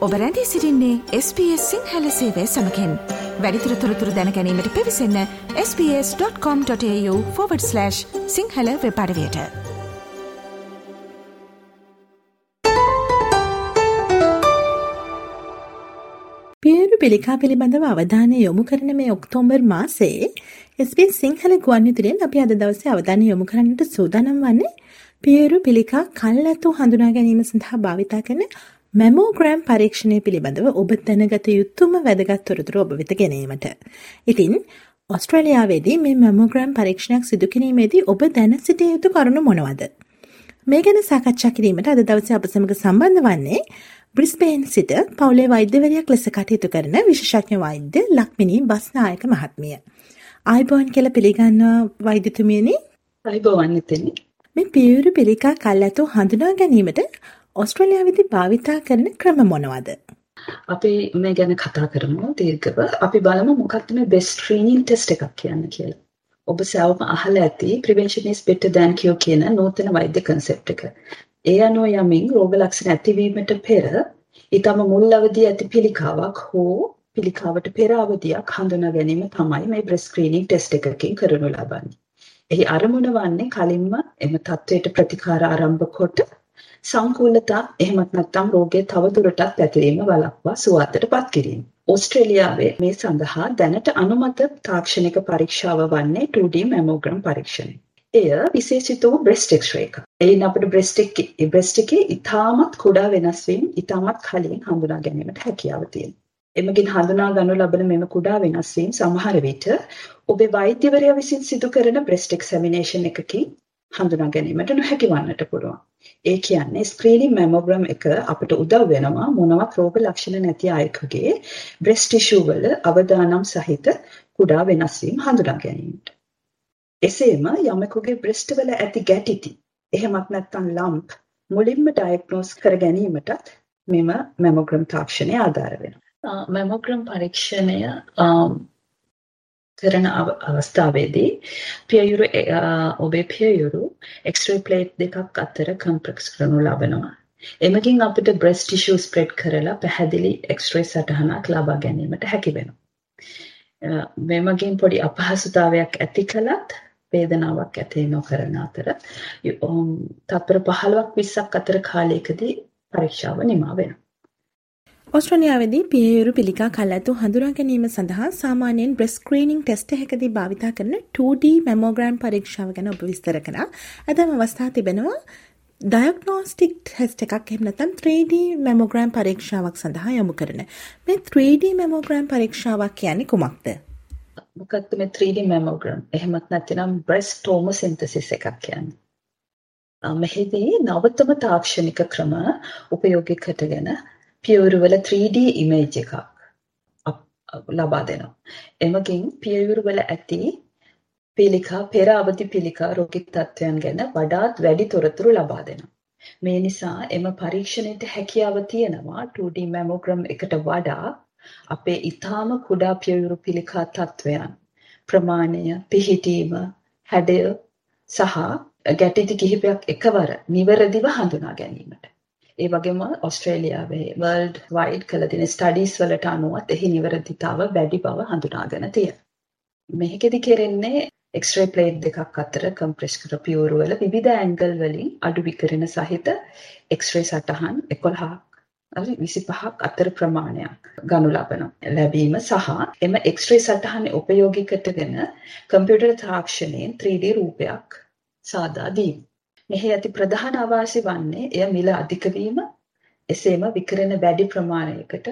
ඔබ රැඳී සිරින්නේ SBS සිංහල සේවය සමකෙන්. වැඩිතුර තොරතුර දැනැනීමට පිවිසන්න ps.com.ta/ සිංහල වෙපඩවයට පියරු පිළිකා පිළිබඳව අවධානය යොමු කරන මේ ඔක්තෝම්බර් මාසේ SBS සිංහල ගුවන්විදුලියෙන් අපි අද දවසේ අවධානය යොමු කරන්නට සූදානම් වන්නේ පියරු පිළිකා කල්ැතු හඳුනා ගැනීම සඳහා භාවිතා කරන මැමෝග්‍රෑම් පරීක්ෂණය පිළිබඳව ඔබ දැනගත යුතුම වැදගත් තොරතුරු ඔබ වෙත ගැනීමට. ඉතින් ඔස්ට්‍රේලියාවේදී මේ මැමෝග්‍රෑම් පරීක්ෂණයක් සිදු කිරීමේදී ඔබ දැන සිටිය යුතු කරුණු මොනවද? මේ ගැන සාකච්ඡා කිරීමට අද දවසේ අප සමග සම්බන්ධ වන්නේ බ්‍රිස්බේන් සිට පවුලේ වෛද්‍යවරයක් ලෙස කටයුතු කරන විශේෂඥ වෛද්‍ය ලක්මිනී බස්නායක මහත්මිය. ආයිබෝන් කියලා පිළිගන්නවා වෛද්‍යතුමියනි. ආයිබෝන් ඉතින්. මේ පියවරු පිළිකා කල් ඇතු හඳුනා ගැනීමට ඔස්ට්‍රේලියාවේදී භාවිතා කරන ක්‍රම මොනවද? අපි මේ ගැන කතා කරමු දීර්ඝව. අපි බලමු මොකක්ද මේ best screening test එකක් කියන්නේ කියලා. ඔබ සෑවම අහලා ඇති prevention is better than cure කියන නූතන වෛද්‍ය concept එක. ඒ අනුව යමින් රෝග ලක්ෂණ ඇතිවීමට පෙර ඊටම මුල් අවදී ඇති පිළිකාවක් හෝ පිළිකාවට පෙර අවදියක් හඳුනා ගැනීම තමයි මේ breast screening test එකකින් කරනු ලබන්නේ. එහි අරමුණ වන්නේ කලින්ම එම තත්වයට ප්‍රතිකාර ආරම්භ කොට සංකූලතා එහෙමත් නැත්නම් රෝගය තවදුරටත් පැතිරීම වළක්වා සුවත්තටපත් කිරීම. ඕස්ට්‍රේලියාවේ මේ සඳහා දැනට අනුමත තාක්ෂණික පරීක්ෂාව වන්නේ 2D මැමෝග්‍රම් පරීක්ෂණය. එය විශේෂිත වූ බ්‍රෙස්ට් එක්ස්රේ එක. එයින් අපිට බ්‍රෙස්ට් එකේ බ්‍රෙස්ට් එකේ ඊටමත් කුඩා වෙනස් වීම ඊටමත් කලින් හඳුනා ගැනීමට හැකියාව තියෙනවා. එමගින් හඳුනා ගනු ලබන මෙම කුඩා වෙනස් වීම සමහර විට ඔබේ වෛද්‍යවරයා විසින් සිදු කරන බ්‍රෙස්ට් එක්සැමිනේෂන් එකකින් හඳුනා ගැනීමට නොහැකි වන්නට පුළුවන්. ඒ කියන්නේ ස්ක්‍රීනින් මැමෝග්‍රෑම් එක අපිට උදව් වෙනවා මොනවත් රෝග ලක්ෂණ නැති අයෙකුගේ බ්‍රෙස්ට් ටිෂු වල අවදානම් සහිත කුඩා වෙනස් වීම හඳුනා ගැනීමට. එසේම යමෙකුගේ බ්‍රෙස්ට් වල ඇති ගැටිති එහෙමත් නැත්නම් ලම්ප් මුලින්ම ඩයග්නෝස් කර ගැනීමටත් මෙම මැමෝග්‍රෑම් තාක්ෂණය ආධාර වෙනවා. මැමෝග්‍රෑම් පරීක්ෂණය කරන අවස්ථාවේදී පියයුරු ඔබේ පියයුරු එක්ස්රේ ප්ලේට් දෙකක් අතර කම්ප්‍රෙක්ස් කරනු ලබනවා. එමගින් අපිට බ්‍රෙස්ට් ටිෂු ස්ප්‍රෙඩ් කරලා පැහැදිලි එක්ස්රේ සටහනක් ලබා ගැනීමට හැකි වෙනවා. මෙමගින් පොඩි අපහසුතාවයක් ඇති කළත් වේදනාවක් ඇති නොකරන අතර තත්පර 15ක් 20ක් අතර කාලයකදී පරීක්ෂාව නිමා වෙනවා. ඔස්ට්‍රේලියාවේදී පියයුරු පිළිකා කල් ඇතු හඳුනා ගැනීම සඳහා සාමාන්‍යයෙන් බ්‍රෙස් ස්ක්‍රීනිං ටෙස්ට් එකකදී භාවිතා කරන 2D මැමෝග්‍රෑම් පරීක්ෂාව ගැන ඔබ විස්තර කළා. අදම අවස්ථා තිබෙනවා ඩයග්නෝස්ටික් ටෙස්ට් එකක් එහෙම නැත්නම් 3D මැමෝග්‍රෑම් පරීක්ෂාවක් සඳහා යොමු කරන. මේ 3D මැමෝග්‍රෑම් පරීක්ෂාවක් කියන්නේ කුමක්ද? මොකක්ද මේ 3D මැමෝග්‍රෑම්? එහෙමත් නැත්නම් බ්‍රෙස්ට් ටෝමොසින්තසිස් එකක් කියන්නේ. මෙහිදී නවතම තාක්ෂණික ක්‍රම උපයෝගී කරගෙන පියවරුවල 3D ඉමේජ් එකක් ලබා දෙනවා. එමගින් පියවරුවල ඇති පිළිකා පෙර අවදි පිළිකා රෝගී තත්ත්වයන් ගැන වඩාත් වැඩි තොරතුරු ලබා දෙනවා. මේ නිසා එම පරීක්ෂණයට හැකියාව තියෙනවා 2D මැමෝග්‍රම් එකට වඩා අපේ ඊටාම කුඩා පියවරු පිළිකා තත්ත්වයන් ප්‍රමාණය පිහිටීම හැඩය සහ ගැටිති කිහිපයක් එකවර නිවැරදිව හඳුනා ගැනීමට ඒ වගේම ඔස්ට්‍රේලියාවේ වර්ල්ඩ් වයිඩ් කළ තියෙන ස්ටඩීස් වලට අනුවත් එහි නිවැරදිතාව වැඩි බව හඳුනාගෙන තියෙනවා. මේකෙදි කෙරෙන්නේ එක්ස්රේ ප්ලේට් දෙකක් අතර කම්ප්‍රෙස් කර පියවරු වල විවිධ ඇන්ගල් වලින් අඩු විකිරණ සහිත එක්ස්රේ සටහන් 11ක් හරි 25ක් අතර ප්‍රමාණයක් ගනු ලබනවා ලැබීම සහ එම එක්ස්රේ සටහන් උපයෝගී කරගෙන කම්පියුටර් තාක්ෂණයෙන් 3D රූපයක් සාදා දීම. මෙහි ඇති ප්‍රධාන අවාසි වන්නේ එය මිල අධික වීම එසේම විකිරණ වැඩි ප්‍රමාණයකට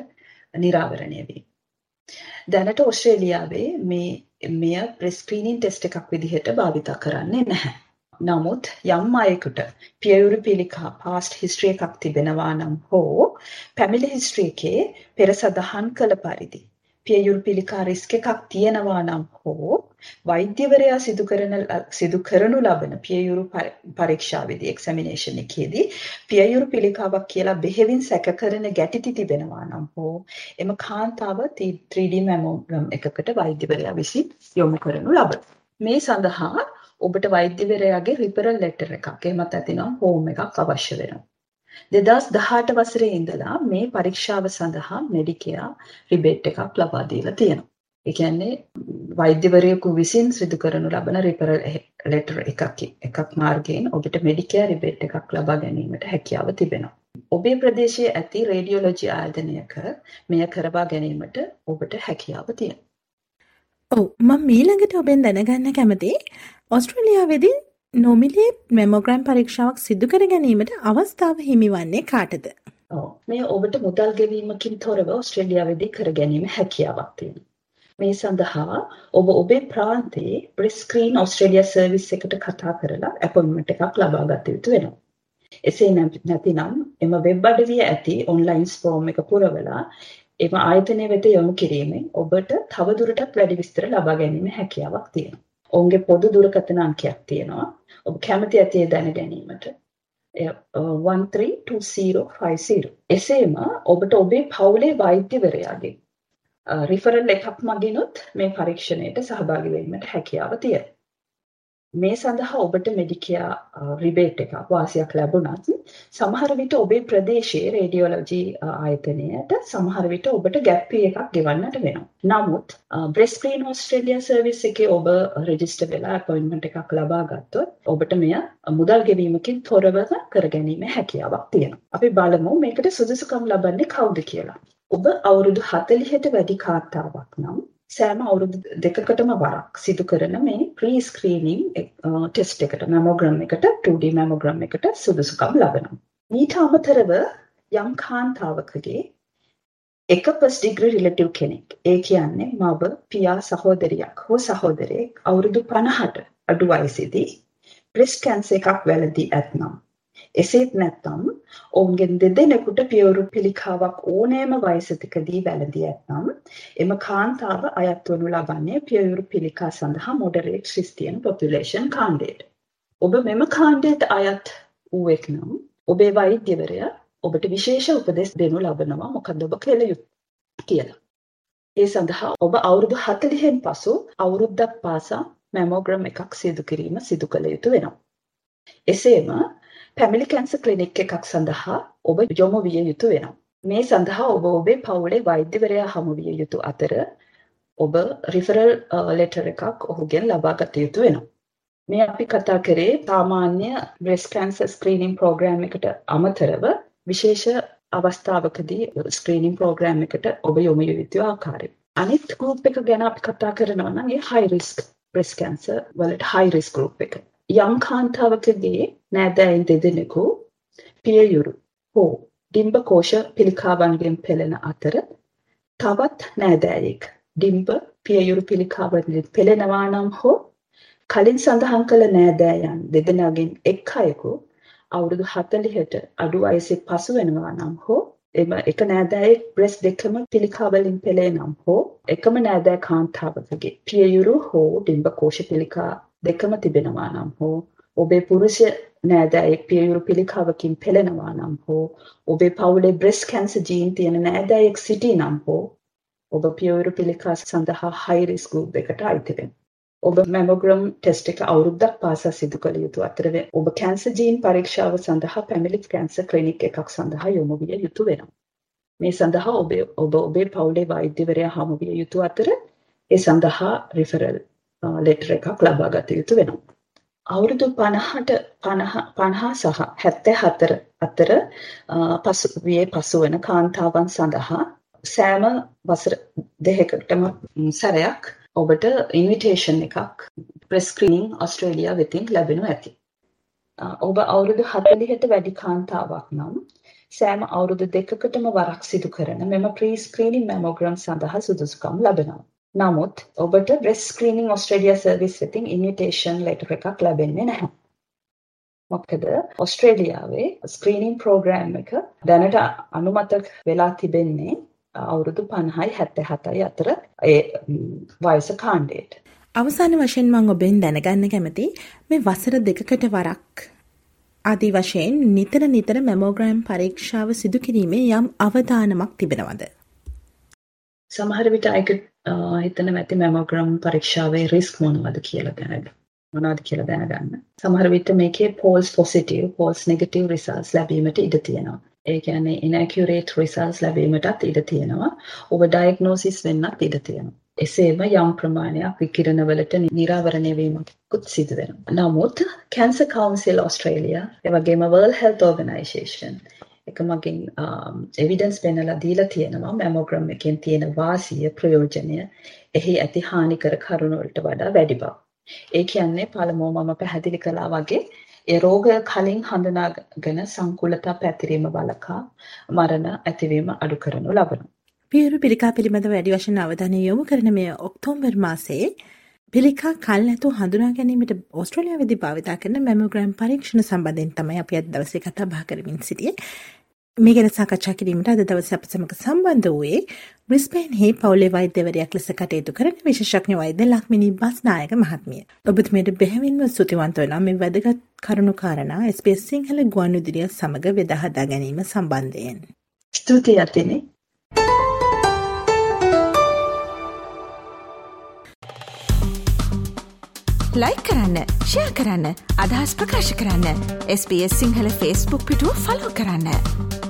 නිරාවරණය වීම. දැනට ඕස්ට්‍රේලියාවේ මේ මෙය ප්‍රෙස්ක්‍රීනින් ටෙස්ට් එකක් විදිහට භාවිත කරන්නේ නැහැ. නමුත් යම් අයෙකුට පියවරු පිළිකා පාස්ට් හිස්ටරි එකක් තිබෙනවා නම් හෝ පැමිලි හිස්ටරි එකේ පෙර සඳහන් කළ පරිදි පියයුරු පිළිකා රිස්ක් එකක් තියෙනවා නම් හෝ වෛද්‍යවරයා සිදු කරන සිදු කරනු ලබන පියයුරු පරීක්ෂාවේදී එක්සැමිනේෂන් එකේදී පියයුරු පිළිකාවක් කියලා බෙහෙවින් සැක කරන ගැටිති තිබෙනවා නම් හෝ එම කාන්තාව 3D මැමෝග්‍රම් එකකට වෛද්‍යවරයා විසින් යොමු කරනු ලබන. මේ සඳහා ඔබට වෛද්‍යවරයාගේ රිෆරල් ලෙටර් එකක් එහෙමත් නැතිනම් ෆෝම් එකක් අවශ්‍ය වෙනවා. දෙදස් දහට වසරේ ඉඳලා මේ පරීක්ෂාව සඳහා මෙඩිකයා රිබේට් එකක් ලබා දීලා තියෙනවා. ඒ කියන්නේ වෛද්‍යවරයෙකු විසින් සිදු කරනු ලබන රිපරල් ලෙටර් එකක් එකක් මාර්ගයෙන් ඔබට මෙඩිකයා රිබේට් එකක් ලබා ගැනීමට හැකියාව තිබෙනවා. ඔබේ ප්‍රදේශයේ ඇති රේඩියෝලොජි ආයතනයක මෙය කරවා ගැනීමට ඔබට හැකියාව තියෙනවා. ඔව් මම ඊළඟට ඔබෙන් දැනගන්න කැමති ඔස්ට්‍රේලියාවේදී නොමිලේ මෙමෝග්‍රෑම් පරීක්ෂාවක් සිදු කර ගැනීමට අවස්ථාව හිමිවන්නේ කාටද? මේ ඔබට මුදල් ගෙවීමකින් තොරව ඔස්ට්‍රේලියාවේදී කර ගැනීම හැකියාවක් තියෙනවා. මේ සඳහා ඔබ ඔබේ ප්‍රාන්තයේ බ්‍රිස්ක්‍රීන් ඔස්ට්‍රේලියා සර්විස් එකට කතා කරලා අපොයින්ට්මන්ට් එකක් ලබා ගත යුතු වෙනවා. එසේ නැතිනම් එම වෙබ් අඩවිය ඇති ඔන්ලයින් ෆෝම් එක පුරවලා එම ආයතනය වෙත යොමු කිරීමෙන් ඔබට තවදුරටත් වැඩි විස්තර ලබා ගැනීම හැකියාවක් තියෙනවා. ඔවුන්ගේ පොදු දුරකථන අංකයක් තියෙනවා. ඔබ කැමති ඇති දැන ගැනීමට. 132050. එසේම ඔබට ඔබේ පවුලේ වෛද්‍යවරයාගේ රිෆරල් එකක් මගිනුත් මේ පරීක්ෂණයට සහභාගී වෙන්නට හැකියාව තියෙනවා. මේ සඳහා ඔබට මෙඩිකයා රිබේට් එකක් වාසියක් ලැබුණත් සමහර විට ඔබේ ප්‍රදේශයේ රේඩියෝලොජි ආයතනයට සමහර විට ඔබට ගැප් එකක් ගෙවන්නට වෙනවා. නමුත් බ්‍රෙස්ක්‍රීන් ඕස්ට්‍රේලියා සර්විස් එකේ ඔබ රෙජිස්ටර් වෙලා අපොයින්ට්මන්ට් එකක් ලබා ගත්තොත් ඔබට මෙය මුදල් ගෙවීමකින් තොරව කරගැනීමේ හැකියාවක් තියෙනවා. අපි බලමු මේකට සුදුසුකම් ලබන්නේ කවුද කියලා. ඔබ අවුරුදු 40ට වැඩි කාන්තාවක් නම් සෑම අවුරුදු දෙකකටම වරක් සිදු කරන මේ ප්‍රී ස්ක්‍රීනිං ටෙස්ට් එකට මැමෝග්‍රම් එකට 2D මැමෝග්‍රම් එකට සුදුසුකම් ලබනවා. මීට අමතරව යම් කාන්තාවකගේ එක ෆස්ට් ඩිග්‍රී රිලටිව් කෙනෙක් ඒ කියන්නේ මව පියා සහෝදරියක් හෝ සහෝදරයෙක් අවුරුදු 50ට අඩු වයසේදී බ්‍රෙස්ට් කැන්සර් එකක් වැළඳී ඇතනම් එසේත් නැත්නම් ඔවුන්ගෙන් දෙදෙනෙකුට පියවරු පිළිකාවක් ඕනෑම වයසකදී වැළඳී ඇත්නම් එම කාන්තාව අයත් වනු ලබන්නේ පියවරු පිළිකා සඳහා මොඩරේට් ක්‍රිස්තියන් පොපුලේෂන් කාණ්ඩයට. ඔබ මෙම කාණ්ඩයට අයත් වූවෙක් නම් ඔබේ වෛද්‍යවරයා ඔබට විශේෂ උපදෙස් දෙනු ලබනවා මොකද ඔබ කළ යුතු කියලා. ඒ සඳහා ඔබ අවුරුදු 40න් පසු අවුරුද්දක් පාසා මැමෝග්‍රම් එකක් සිදු කිරීම සිදු කළ යුතු වෙනවා. එසේම පැමිලි කැන්සර් ක්ලිනික් එකක් සඳහා ඔබ යොමු විය යුතු වෙනවා. මේ සඳහා ඔබ ඔබේ පවුලේ වෛද්‍යවරයා හමු විය යුතු අතර ඔබ රිෆරල් ලෙටර් uh, එකක් ඔහුගෙන් ලබා ගත යුතු වෙනවා. මේ අපි කතා කරේ සාමාන්‍ය බ්‍රෙස්ට් කැන්සර් ස්ක්‍රීනින් ප්‍රෝග්‍රෑම් එකට අමතරව විශේෂ අවස්ථාවකදී ස්ක්‍රීනින් ප්‍රෝග්‍රෑම් එකට ඔබ යොමු යුතු ආකාරය. අනිත් ගෲප් එක ගැන අපි කතා කරනවා නම් ඒ හයි රිස්ක් බ්‍රෙස්ට් කැන්සර් වලට හයි රිස්ක් ගෲප් එක. යම් කාන්තාවකගේ නෑදෑයින් දෙදෙනෙකු පියයුරු හෝ ඩිම්බ කෝෂ පිළිකාවන්ගෙන් පෙළෙන අතර තවත් නෑදෑයෙක් ඩිම්බ පියයුරු පිළිකාවන්ගෙන් පෙළෙනවා නම් හෝ කලින් සඳහන් කළ නෑදෑයන් දෙදෙනාගෙන් එක් අයෙකු අවුරුදු 40ට අඩු වයසේ පසු වෙනවා නම් හෝ එම එක නෑදෑයෙක් බ්‍රෙස් දෙකම පිළිකා වලින් පෙළේ නම් හෝ එකම නෑදෑ කාන්තාවකගේ පියයුරු හෝ ඩිම්බ කෝෂ පිළිකා දෙකම තිබෙනවා නම් හෝ ඔබේ පුරුෂ නෑදෑයෙක් පියයුරු පිළිකාවකින් පෙළෙනවා නම් හෝ ඔබේ පවුලේ බ්‍රෙස් කැන්සර් ජීන් තියෙන නෑදෑයෙක් සිටී නම් හෝ ඔබ පියයුරු පිළිකා සඳහා හයි රිස්ක් ගෲප් එකට අයිති වෙනවා. ඔබ මැමෝග්‍රම් ටෙස්ට් එක අවුරුද්දක් පාසා සිදු කළ යුතු අතර ඔබ කැන්සර් ජීන් පරීක්ෂාව සඳහා පැමිලි කැන්සර් ක්ලිනික් එකක් සඳහා යොමු විය යුතු වෙනවා. මේ සඳහා ඔබ ඔබ ඔබේ පවුලේ වෛද්‍යවරයා හමු විය යුතු අතර ඒ සඳහා රිෆරල් ලෙටර් එකක් ලබා ගත යුතු වෙනවා. අවුරුදු 50ට 50 50 සහ 74 අතර පසුගියේ පසුවන කාන්තාවන් සඳහා සෑම වසර දෙකකටම සැරයක් ඔබට ඉන්විටේෂන් එකක් ප්‍රෙස්ක්‍රීනින් ඔස්ට්‍රේලියා වෙතින් ලැබෙනු ඇති. ඔබ අවුරුදු 40ට වැඩි කාන්තාවක් නම් සෑම අවුරුදු දෙකකටම වරක් සිදු කරන මෙම ප්‍රී ස්ක්‍රීනින් මැමෝග්‍රම් සඳහා සුදුසුකම් ලබනවා. නමුත් ඔබට බ්‍රෙස් ස්ක්‍රීනින් ඔස්ට්‍රේලියා සර්විස් වෙතින් ඉන්විටේෂන් ලෙටර් එකක් ලැබෙන්නේ නැහැ. මොකද ඔස්ට්‍රේලියාවේ ස්ක්‍රීනින් ප්‍රෝග්‍රෑම් එක දැනට අනුමත වෙලා තිබෙන්නේ අවුරුදු 50යි 77යි අතර ඒ වයස කාණ්ඩයට. අවසාන වශයෙන් මම ඔබෙන් දැනගන්න කැමති මේ වසර දෙකකට වරක් ආදී වශයෙන් නිතර නිතර මැමෝග්‍රෑම් පරීක්ෂාව සිදු කිරීමේ යම් අවධානමක් තිබෙනවද? සමහර විට අයක හිතන ඇති මැමෝග්‍රම් පරීක්ෂාවේ රිස්ක් මොනවද කියලා ගැන. මොනවද කියලා දැනගන්න. සමහර විට මේකේ false positive, false negative results ලැබීමට ඉඩ තියෙනවා. ඒ කියන්නේ inaccurate results ලැබීමටත් ඉඩ තියෙනවා. over diagnosis වෙන්නත් ඉඩ තියෙනවා. එසේම යම් ප්‍රමාණයක් විකිරණවලට නිරාවරණය වීමකුත් සිදු වෙනවා. නමුත් Cancer Council Australia, ඒ වගේම World Health Organization එක මගින් එවිඩන්ස් පෙන්නලා දීලා තියෙනවා මැමෝග්‍රම් එකෙන් තියෙන වාසිය ප්‍රයෝජනය එහි ඇති හානිකර කරුණු වලට වඩා වැඩි බව. ඒ කියන්නේ පළමුව මම පැහැදිලි කළා වගේ ඒ රෝගය කලින් හඳුනාගෙන සංකුලතා පැතිරීම වලකා මරණ ඇතිවීම අඩු කරනු ලබනවා. පියවරු පිළිකා පිළිබඳ වැඩි වශයෙන් අවධානය යොමු කරන මේ ඔක්තෝබර් මාසයේ පිළිකා කල් නැතු හඳුනා ගැනීමට ඕස්ට්‍රේලියාවේදී භාවිතා කරන මැමෝග්‍රෑම් පරීක්ෂණ සම්බන්ධයෙන් තමයි අපි අද දවසේ කතා බහ කරමින් සිටියේ. මේ ගැන සාකච්ඡා කිරීමට අද දවසේ අප සමග සම්බන්ධ වූයේ බ්‍රිස්බේන්හි පවුලේ වෛද්‍යවරයෙක් ලෙස කටයුතු කරන විශේෂඥ වෛද්‍ය ලක්මිනී බස්නායක මහත්මිය. ඔබතුමියට බෙහෙවින්ම ස්තුතිවන්ත වෙනවා මේ වැදගත් කරුණු කාරණා SBS සිංහල ගුවන්විදුලිය සමග බෙදා හදා ගැනීම සම්බන්ධයෙන්. ස්තුතියි අතිනේ. ලයි කරන්න ෂයා කරන්න අදහස් ප්‍රකාශ කරන්න SBS සිංහල ෆස්බුක් පිටුව ෆලෝ කරන්න.